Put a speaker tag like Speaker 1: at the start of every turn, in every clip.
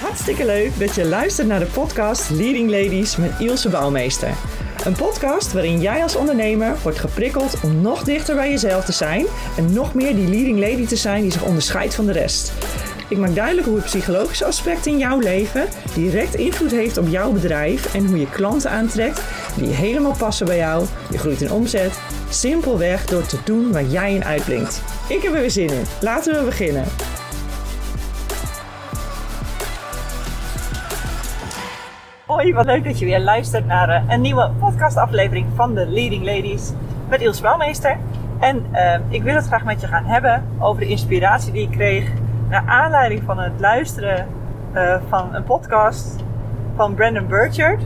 Speaker 1: Hartstikke leuk dat je luistert naar de podcast Leading Ladies met Ilse Bouwmeester. Een podcast waarin jij als ondernemer wordt geprikkeld om nog dichter bij jezelf te zijn en nog meer die leading lady te zijn die zich onderscheidt van de rest. Ik maak duidelijk hoe het psychologische aspect in jouw leven direct invloed heeft op jouw bedrijf en hoe je klanten aantrekt die helemaal passen bij jou. Je groeit in omzet, simpelweg door te doen waar jij in uitblinkt. Ik heb er weer zin in. Laten we beginnen. Hoi, wat leuk dat je weer luistert naar eh, een nieuwe podcastaflevering van de Leading Ladies met Ilse Bouwmeester. En uh, ik wil het graag met je gaan hebben over de inspiratie die ik kreeg naar aanleiding van het luisteren uh, van een podcast van Brandon Burchard.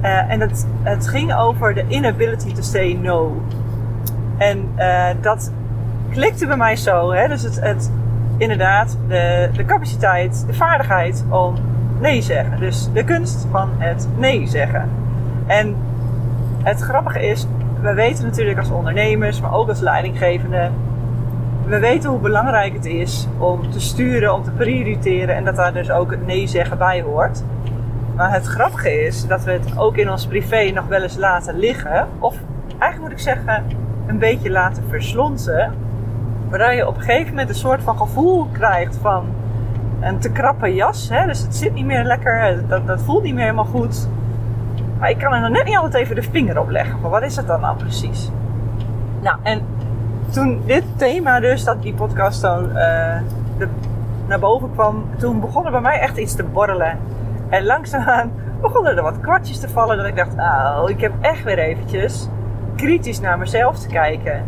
Speaker 1: En het, het ging over de inability to say no. En dat klikte bij mij zo. Hè? Dus het, het, inderdaad, de, de capaciteit, de vaardigheid om nee zeggen. Dus de kunst van het nee zeggen. En het grappige is, we weten natuurlijk als ondernemers, maar ook als leidinggevende, we weten hoe belangrijk het is om te sturen, om te prioriteren en dat daar dus ook het nee zeggen bij hoort. Maar het grappige is dat we het ook in ons privé nog wel eens laten liggen, of eigenlijk moet ik zeggen, een beetje laten verslonsen, waardoor je op een gegeven moment een soort van gevoel krijgt van een te krappe jas. Hè? Dus het zit niet meer lekker, dat, dat voelt niet meer helemaal goed. Maar ik kan er nog net niet altijd even de vinger op leggen. Maar wat is het dan nou precies? Nou, en toen dit thema dus, dat die podcast zo uh, de, naar boven kwam, toen begon er bij mij echt iets te borrelen. En langzaamaan begonnen er wat kwartjes te vallen. Dat ik dacht, nou, ik heb echt weer eventjes kritisch naar mezelf te kijken.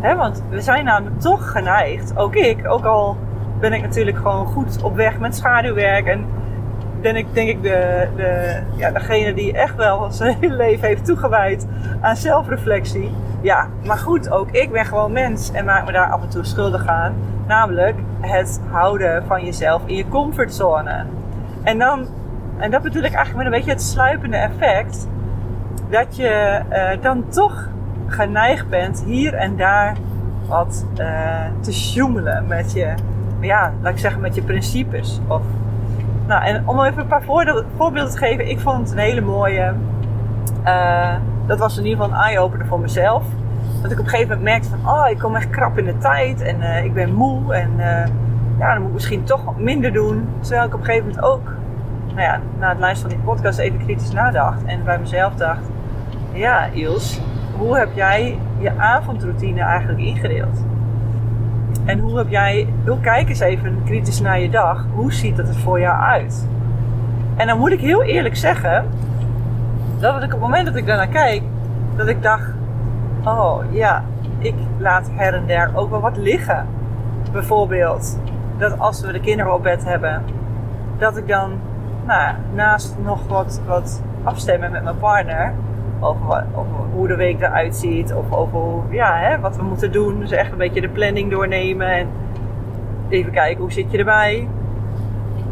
Speaker 1: Want we zijn namelijk toch geneigd, ook ik, ook al ben ik natuurlijk gewoon goed op weg met schaduwwerk. En ben ik denk ik de, de, ja, degene die echt wel zijn hele leven heeft toegewijd aan zelfreflectie. Ja, maar goed, ook ik ben gewoon mens en maak me daar af en toe schuldig aan. Namelijk het houden van jezelf in je comfortzone. En dan, en dat bedoel ik eigenlijk met een beetje het sluipende effect. Dat je uh, dan toch geneigd bent hier en daar wat uh, te sjoemelen met je ja, laat ik zeggen, met je principes. Of, nou, en om even een paar voorbeelden te geven, ik vond het een hele mooie. Uh, dat was in ieder geval een eye-opener voor mezelf. Dat ik op een gegeven moment merkte van, oh, ik kom echt krap in de tijd en uh, ik ben moe en uh, ja, dan moet ik misschien toch minder doen. Terwijl ik op een gegeven moment ook, nou ja, na het luisteren van die podcast even kritisch nadacht en bij mezelf dacht, ja, Iels, hoe heb jij je avondroutine eigenlijk ingedeeld? En hoe heb jij, hoe kijk eens even kritisch naar je dag. Hoe ziet het er voor jou uit? En dan moet ik heel eerlijk zeggen, dat ik op het moment dat ik daarnaar kijk, dat ik dacht, oh ja, ik laat her en der ook wel wat liggen. Bijvoorbeeld, dat als we de kinderen op bed hebben, dat ik dan nou, naast nog wat, wat afstemmen met mijn partner, over, hoe de week eruit ziet. Of over ja, hè, wat we moeten doen. Dus echt een beetje de planning doornemen. En even kijken hoe zit je erbij.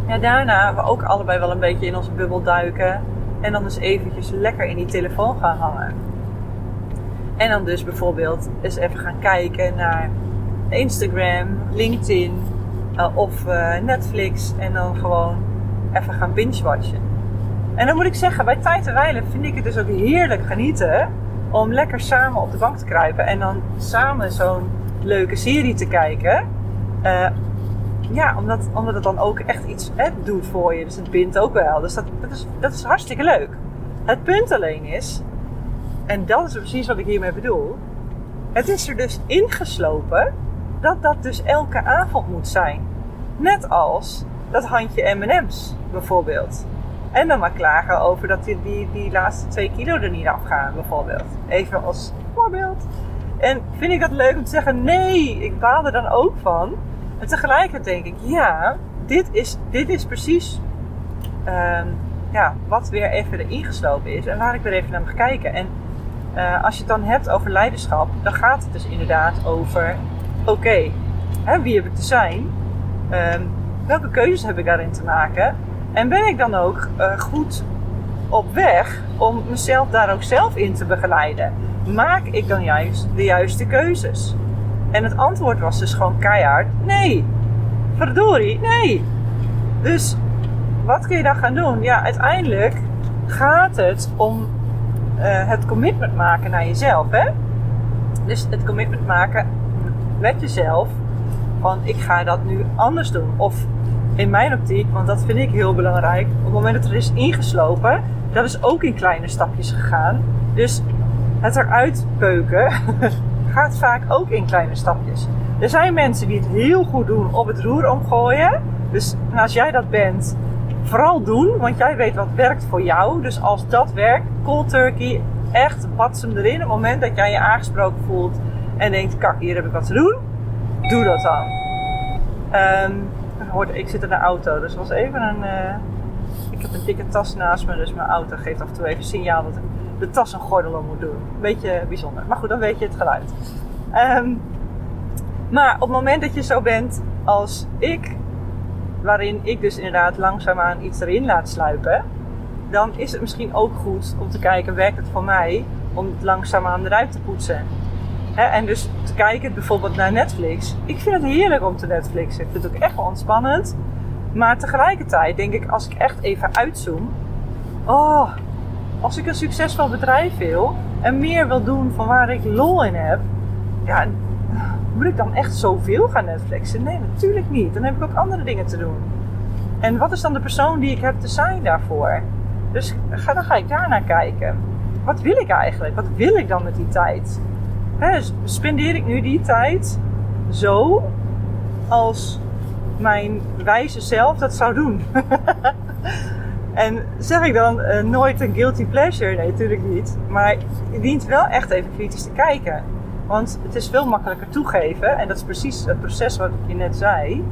Speaker 1: Ja, daarna we ook allebei wel een beetje in onze bubbel duiken. En dan dus eventjes lekker in die telefoon gaan hangen. En dan dus bijvoorbeeld eens even gaan kijken naar Instagram, LinkedIn uh, of uh, Netflix. En dan gewoon even gaan binge-watchen. En dan moet ik zeggen, bij tijd en wijlen vind ik het dus ook heerlijk genieten om lekker samen op de bank te kruipen en dan samen zo'n leuke serie te kijken. Uh, ja, omdat, omdat het dan ook echt iets doet voor je. Dus het bindt ook wel. Dus dat, dat, is, dat is hartstikke leuk. Het punt alleen is, en dat is precies wat ik hiermee bedoel. Het is er dus ingeslopen dat dat dus elke avond moet zijn. Net als dat handje M&M's bijvoorbeeld. En dan maar klagen over dat die, die, die laatste twee kilo er niet afgaan, bijvoorbeeld. Even als voorbeeld. En vind ik dat leuk om te zeggen, nee, ik baal er dan ook van. En tegelijkertijd denk ik, ja, dit is, dit is precies um, ja, wat weer even erin geslopen is. En laat ik er even naar kijken. En uh, als je het dan hebt over leiderschap, dan gaat het dus inderdaad over, oké, wie heb ik te zijn? Um, welke keuzes heb ik daarin te maken? En ben ik dan ook uh, goed op weg om mezelf daar ook zelf in te begeleiden? Maak ik dan juist de juiste keuzes? En het antwoord was dus gewoon keihard: nee. Verdorie, nee. Dus wat kun je dan gaan doen? Ja, uiteindelijk gaat het om uh, het commitment maken naar jezelf. Hè? Dus het commitment maken met jezelf. Van ik ga dat nu anders doen. Of in mijn optiek, want dat vind ik heel belangrijk. Op het moment dat er is ingeslopen, dat is ook in kleine stapjes gegaan. Dus het eruit peuken gaat vaak ook in kleine stapjes. Er zijn mensen die het heel goed doen op het roer omgooien. Dus als jij dat bent, vooral doen, want jij weet wat werkt voor jou. Dus als dat werkt, cold turkey, echt bats hem erin. Op het moment dat jij je aangesproken voelt en denkt, kak, hier heb ik wat te doen, doe dat dan. Um, ik zit in de auto, dus was even een... Uh, ik heb een dikke tas naast me, dus mijn auto geeft af en toe even signaal dat de tas een gordel om moet doen. Beetje bijzonder. Maar goed, dan weet je het geluid. Um, maar op het moment dat je zo bent als ik, waarin ik dus inderdaad langzaamaan iets erin laat sluipen, dan is het misschien ook goed om te kijken, werkt het voor mij om het langzaamaan eruit te poetsen. En dus te kijken bijvoorbeeld naar Netflix. Ik vind het heerlijk om te Netflixen. Ik vind het ook echt wel ontspannend. Maar tegelijkertijd denk ik, als ik echt even uitzoom. Oh, als ik een succesvol bedrijf wil en meer wil doen van waar ik lol in heb. Ja, moet ik dan echt zoveel gaan Netflixen? Nee, natuurlijk niet. Dan heb ik ook andere dingen te doen. En wat is dan de persoon die ik heb te zijn daarvoor? Dus ga, dan ga ik daar naar kijken. Wat wil ik eigenlijk? Wat wil ik dan met die tijd? Dus spendeer ik nu die tijd zo als mijn wijze zelf dat zou doen? en zeg ik dan uh, nooit een guilty pleasure? Nee, natuurlijk niet. Maar je dient wel echt even kritisch te kijken. Want het is veel makkelijker toegeven. En dat is precies het proces wat je net zei.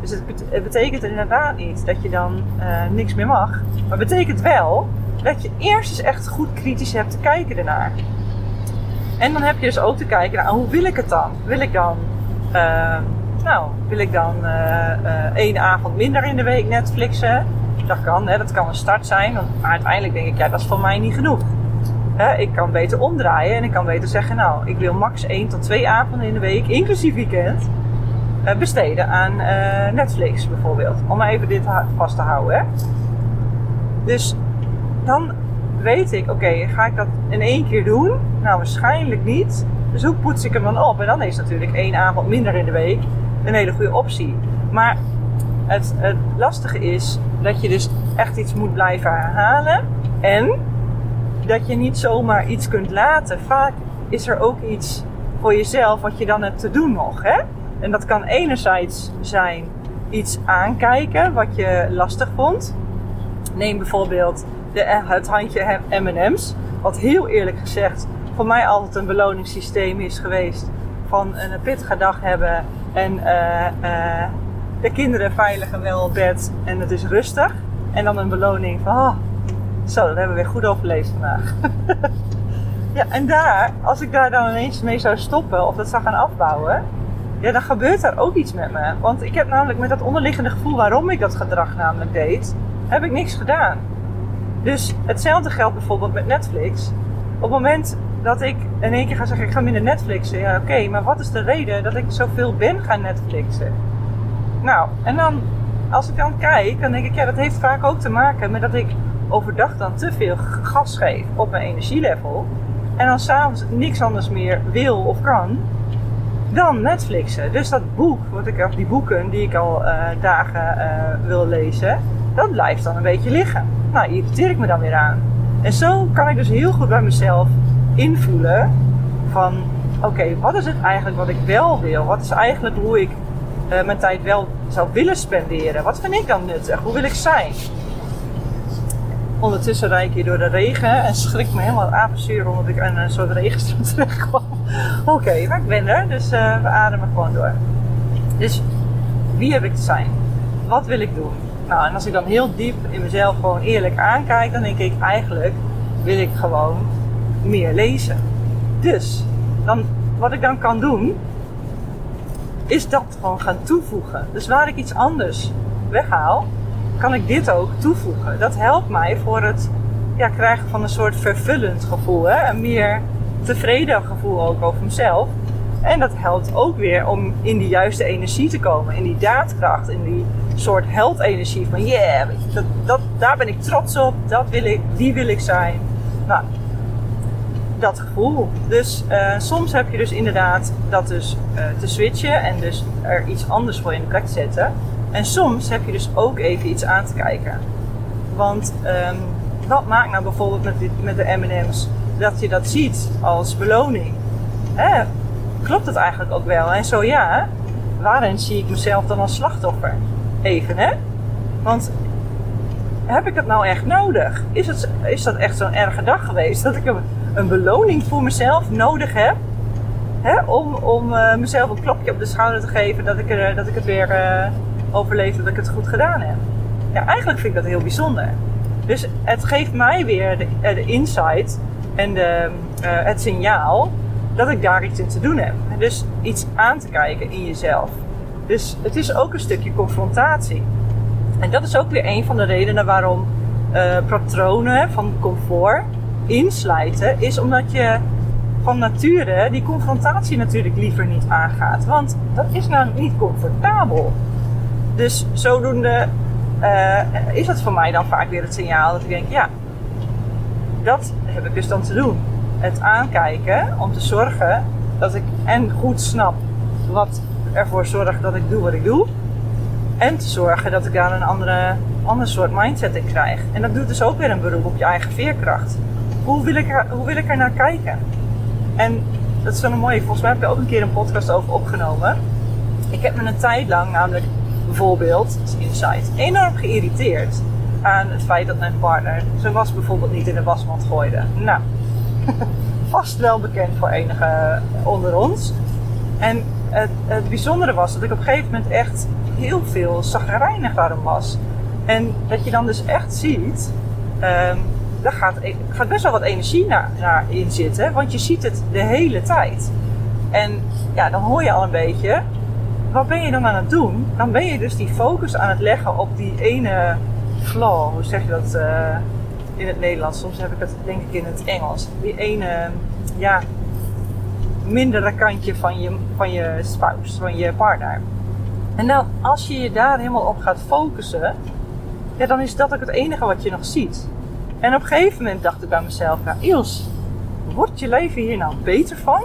Speaker 1: Dus het, betekent inderdaad niet dat je dan uh, niks meer mag. Maar het betekent wel dat je eerst eens echt goed kritisch hebt te kijken ernaar. En dan heb je dus ook te kijken naar hoe wil ik het dan? Wil ik dan, uh, nou, wil ik dan uh, één avond minder in de week Netflixen? Dat kan, hè, dat kan een start zijn. Maar uiteindelijk denk ik, ja, dat is voor mij niet genoeg ik kan beter omdraaien en ik kan beter zeggen, nou, ik wil max 1 tot 2 avonden in de week, inclusief weekend, uh, besteden aan Netflix bijvoorbeeld. Om even dit vast te houden. Hè? Dus dan weet ik, oké, ga ik dat in één keer doen? Nou, waarschijnlijk niet. Dus hoe poets ik hem dan op? En dan is natuurlijk één avond minder in de week een hele goede optie. Maar het, het lastige is dat je dus echt iets moet blijven herhalen. En dat je niet zomaar iets kunt laten. Vaak is er ook iets voor jezelf wat je dan hebt te doen nog. Hè? En dat kan enerzijds zijn iets aankijken wat je lastig vond. Neem bijvoorbeeld de, het handje M&M's. Wat heel eerlijk gezegd voor mij altijd een beloningssysteem is geweest. Van een pittige dag hebben en uh, uh, de kinderen veilig en wel op bed en het is rustig. En dan een beloning van, oh, zo, dat hebben we weer goed overleefd vandaag. ja, en daar, als ik daar dan ineens mee zou stoppen of dat zou gaan afbouwen, ja, dan gebeurt er ook iets met me. Want ik heb namelijk met dat onderliggende gevoel waarom ik dat gedrag namelijk deed, heb ik niks gedaan. Dus hetzelfde geldt bijvoorbeeld met Netflix. Op het moment dat ik in één keer ga zeggen, ik ga minder Netflixen. Ja, oké, maar wat is de reden dat ik zoveel ben gaan Netflixen? Nou, en dan, als ik dan kijk, dan denk ik, ja, dat heeft vaak ook te maken met dat ik overdag dan te veel gas geef op mijn energielevel. En dan s'avonds niks anders meer wil of kan dan Netflixen. Dus dat boek, wat ik, of die boeken die ik al uh, dagen uh, wil lezen, dat blijft dan een beetje liggen. Nou, irriteer ik me dan weer aan. En zo kan ik dus heel goed bij mezelf invoelen van oké, wat is het eigenlijk wat ik wel wil? Wat is eigenlijk hoe ik uh, mijn tijd wel zou willen spenderen? Wat vind ik dan nuttig? Hoe wil ik zijn? Ondertussen rijd ik hier door de regen en schrik me helemaal avontuur omdat ik aan een soort regenstroom terecht kwam. Oké, maar ik ben er, dus uh, we ademen gewoon door. Dus wie heb ik te zijn? Wat wil ik doen? Nou, en als ik dan heel diep in mezelf gewoon eerlijk aankijk, dan denk ik eigenlijk wil ik gewoon meer lezen. Dus dan, wat ik dan kan doen, is dat gewoon gaan toevoegen. Dus waar ik iets anders weghaal, kan ik dit ook toevoegen. Dat helpt mij voor het ja, krijgen van een soort vervullend gevoel. Hè? Een meer tevreden gevoel ook over mezelf. En dat helpt ook weer om in die juiste energie te komen, in die daadkracht, in die soort heldenergie van yeah, dat, dat, daar ben ik trots op, dat wil ik, die wil ik zijn. Nou, dat gevoel. Dus uh, soms heb je dus inderdaad dat dus uh, te switchen en dus er iets anders voor in de plek te zetten. En soms heb je dus ook even iets aan te kijken. Want um, wat maakt nou bijvoorbeeld met, met de M&M's dat je dat ziet als beloning? Hè? Klopt dat eigenlijk ook wel? En zo ja, waarin zie ik mezelf dan als slachtoffer? Hè? Want heb ik het nou echt nodig? Is, het, is dat echt zo'n erge dag geweest dat ik een, beloning voor mezelf nodig heb? Hè? Om, om uh, mezelf een klopje op de schouder te geven dat ik, er, dat ik het weer uh, overleefd, dat ik het goed gedaan heb. Ja, eigenlijk vind ik dat heel bijzonder. Dus het geeft mij weer de, insight en de, het signaal dat ik daar iets in te doen heb. Dus iets aan te kijken in jezelf. Dus het is ook een stukje confrontatie. En dat is ook weer een van de redenen waarom uh, patronen van comfort insluiten, is omdat je van nature die confrontatie natuurlijk liever niet aangaat. Want dat is nou niet comfortabel. Dus zodoende uh, is dat voor mij dan vaak weer het signaal dat ik denk, ja, dat heb ik dus dan te doen. Het aankijken om te zorgen dat ik en goed snap wat ervoor zorgt dat ik doe wat ik doe. En te zorgen dat ik daar een andere, ander soort mindset in krijg. En dat doet dus ook weer een beroep op je eigen veerkracht. Hoe wil ik er, hoe wil ik er naar kijken? En dat is zo'n mooie. Volgens mij heb er ook een keer een podcast over opgenomen. Ik heb me een tijd lang namelijk bijvoorbeeld, insight, enorm geïrriteerd aan het feit dat mijn partner zijn was bijvoorbeeld niet in de wasmand gooide. Nou, vast wel bekend voor enige onder ons. En het, het bijzondere was dat ik op een gegeven moment echt heel veel zagrijnig daarom was. En dat je dan dus echt ziet, um, daar gaat, gaat best wel wat energie naar, naar in zitten, want je ziet het de hele tijd. En ja, dan hoor je al een beetje, wat ben je dan aan het doen? Dan ben je dus die focus aan het leggen op die ene flaw, hoe zeg je dat uh, in het Nederlands? Soms heb ik het denk ik in het Engels. Die ene, ja, mindere kantje van je, van je spouse, van je partner. En dan, als je je daar helemaal op gaat focussen, ja, dan is dat ook het enige wat je nog ziet. En op een gegeven moment dacht ik bij mezelf, ja, Iels, wordt je leven hier nou beter van?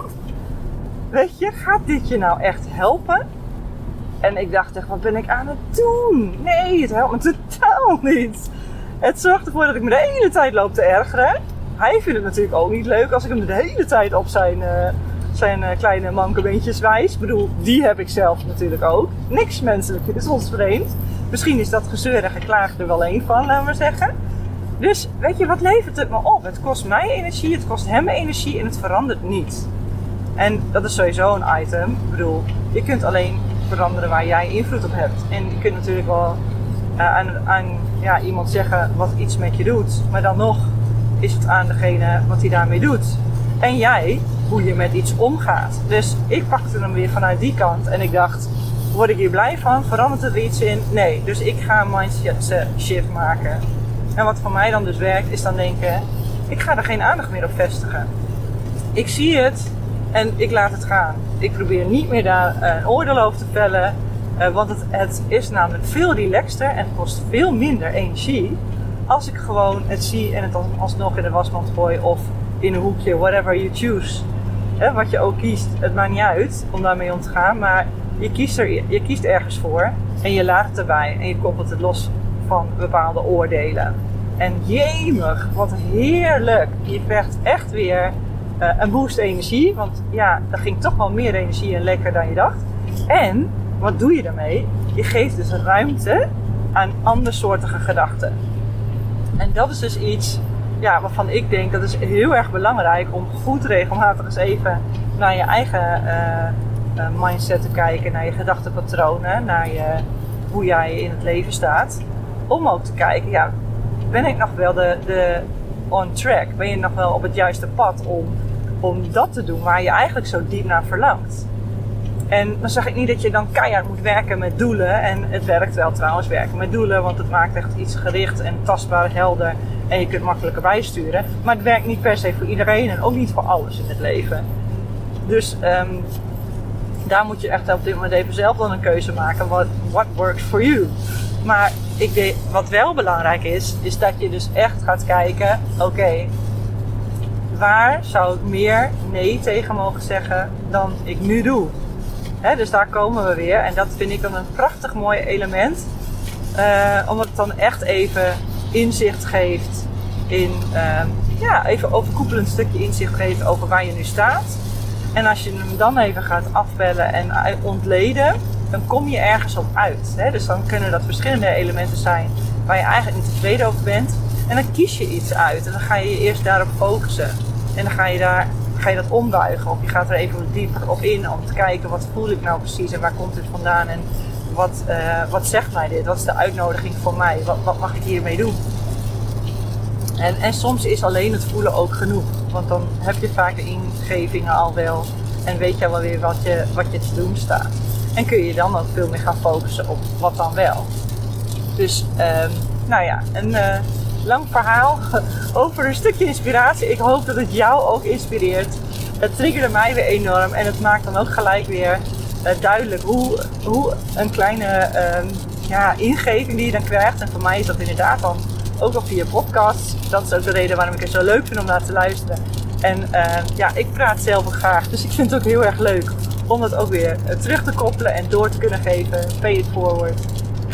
Speaker 1: Weet je, gaat dit je nou echt helpen? En ik dacht echt, wat ben ik aan het doen? Nee, het helpt me totaal niet. Het zorgt ervoor dat ik me de hele tijd loop te ergeren. Hij vindt het natuurlijk ook niet leuk als ik hem de hele tijd op zijn, uh, zijn uh, kleine mankebeentjes wijs. Ik bedoel, die heb ik zelf natuurlijk ook. Niks menselijk is ons vreemd. Misschien is dat gezeur en geklaagd er wel een van, laten we zeggen. Dus weet je, wat levert het me op? Het kost mij energie, het kost hem energie en het verandert niet. En dat is sowieso een item. Ik bedoel, je kunt alleen veranderen waar jij invloed op hebt. En je kunt natuurlijk wel uh, aan, aan ja, iemand zeggen wat iets met je doet. Maar dan nog is het aan degene wat hij daarmee doet. En jij, hoe je met iets omgaat. Dus ik pakte hem weer vanuit die kant. En ik dacht, word ik hier blij van? Verandert er iets in? Nee. Dus ik ga een mindset shift maken. En wat voor mij dan dus werkt, is dan denken, ik ga er geen aandacht meer op vestigen. Ik zie het en ik laat het gaan. Ik probeer niet meer daar een oordeel over te vellen. Uh, want het, het, is namelijk veel relaxter en kost veel minder energie. Als ik gewoon het zie en het alsnog in de wasmand gooi of in een hoekje, whatever you choose. Wat je ook kiest, het maakt niet uit om daarmee om te gaan. Maar je kiest, er, je kiest ergens voor en je laat het erbij en je koppelt het los van bepaalde oordelen. En jemig, wat heerlijk. Je krijgt echt weer uh, een boost energie. Want ja, er ging toch wel meer energie en lekker dan je dacht. En wat doe je daarmee? Je geeft dus ruimte aan andersoortige gedachten. En dat is dus iets ja, waarvan ik denk dat is heel erg belangrijk om goed regelmatig eens even naar je eigen uh, uh, mindset te kijken, naar je gedachtenpatronen, naar je, hoe jij in het leven staat. Om ook te kijken, ja, ben ik nog wel de, de on track? Ben je nog wel op het juiste pad om om dat te doen waar je eigenlijk zo diep naar verlangt. En dan zeg ik niet dat je dan keihard moet werken met doelen. En het werkt wel trouwens, werken met doelen. Want het maakt echt iets gericht en tastbaar, helder. En je kunt makkelijker bijsturen. Maar het werkt niet per se voor iedereen en ook niet voor alles in het leven. Dus um, daar moet je echt op dit moment even zelf dan een keuze maken. What, what works for you? Maar ik wat wel belangrijk is, is dat je dus echt gaat kijken: oké, waar zou ik meer nee tegen mogen zeggen dan ik nu doe? Dus daar komen we weer. En dat vind ik dan een prachtig mooi element. Uh, omdat het dan echt even inzicht geeft in, uh, ja, even overkoepelend stukje inzicht geeft over waar je nu staat. En als je hem dan even gaat afbellen en ontleden, dan kom je ergens op uit. Dus dan kunnen dat verschillende elementen zijn waar je eigenlijk niet tevreden over bent. En dan kies je iets uit en dan ga je je eerst daarop focussen. En dan ga je, daar, ga je dat ombuigen. Of je gaat er even dieper op in om te kijken wat voel ik nou precies en waar komt dit vandaan. En wat, uh, wat zegt mij dit? Wat is de uitnodiging voor mij? Wat, wat mag ik hiermee doen? En, en soms is alleen het voelen ook genoeg. Want dan heb je vaak de ingevingen al wel. En weet je wel weer wat je, wat je te doen staat. En kun je dan ook veel meer gaan focussen op wat dan wel. Dus, um, nou ja, een uh, lang verhaal over een stukje inspiratie. Ik hoop dat het jou ook inspireert. Het triggerde mij weer enorm. En het maakt dan ook gelijk weer uh, duidelijk hoe, hoe een kleine uh, ja, ingeving die je dan krijgt. En voor mij is dat inderdaad dan ook al via podcasts. Dat is ook de reden waarom ik het zo leuk vind om naar te luisteren. En uh, ja, ik praat zelf ook graag. Dus ik vind het ook heel erg leuk om dat ook weer eh, terug te koppelen en door te kunnen geven. Pay it forward.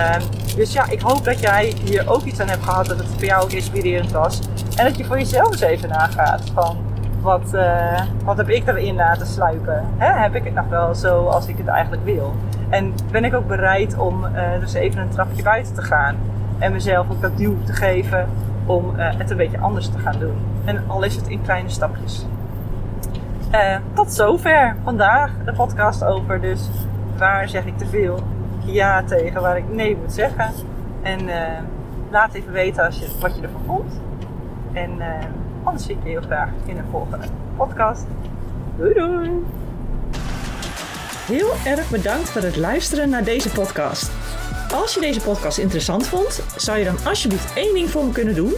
Speaker 1: Um, dus ja, ik hoop dat jij hier ook iets aan hebt gehad. Dat het voor jou ook inspirerend was. En dat je voor jezelf eens even nagaat van wat, uh, wat heb ik erin laten sluipen? Hè? Heb ik het nog wel zo als ik het eigenlijk wil? En ben ik ook bereid om uh, dus even een trapje buiten te gaan? En mezelf ook dat duw te geven om uh, het een beetje anders te gaan doen. En al is het in kleine stapjes. Tot zover vandaag de podcast over. Dus waar zeg ik te veel ja tegen, waar ik nee moet zeggen. En uh, laat even weten als je, wat je ervan vond. En anders zie ik je heel graag in een volgende podcast. Doei doei! Heel erg bedankt voor het luisteren naar deze podcast. Als je deze podcast interessant vond, zou je dan alsjeblieft één ding voor me kunnen doen?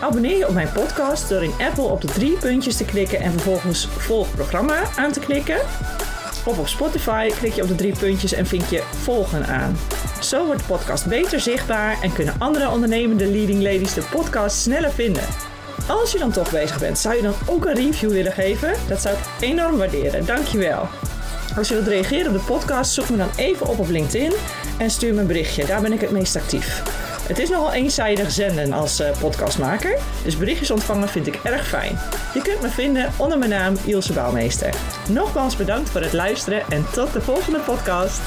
Speaker 1: Abonneer je op mijn podcast door in Apple op de drie puntjes te klikken en vervolgens volg programma aan te klikken. Of op Spotify klik je op de drie puntjes en vind je volgen aan. Zo wordt de podcast beter zichtbaar en kunnen andere ondernemende leading ladies de podcast sneller vinden. Als je dan toch bezig bent, zou je dan ook een review willen geven? Dat zou ik enorm waarderen. Dankjewel. Als je wilt reageren op de podcast, zoek me dan even op op LinkedIn en stuur me een berichtje. Daar ben ik het meest actief. Het is nogal eenzijdig zenden als uh, podcastmaker, dus berichtjes ontvangen vind ik erg fijn. Je kunt me vinden onder mijn naam Ilse Bouwmeester. Nogmaals bedankt voor het luisteren en tot de volgende podcast.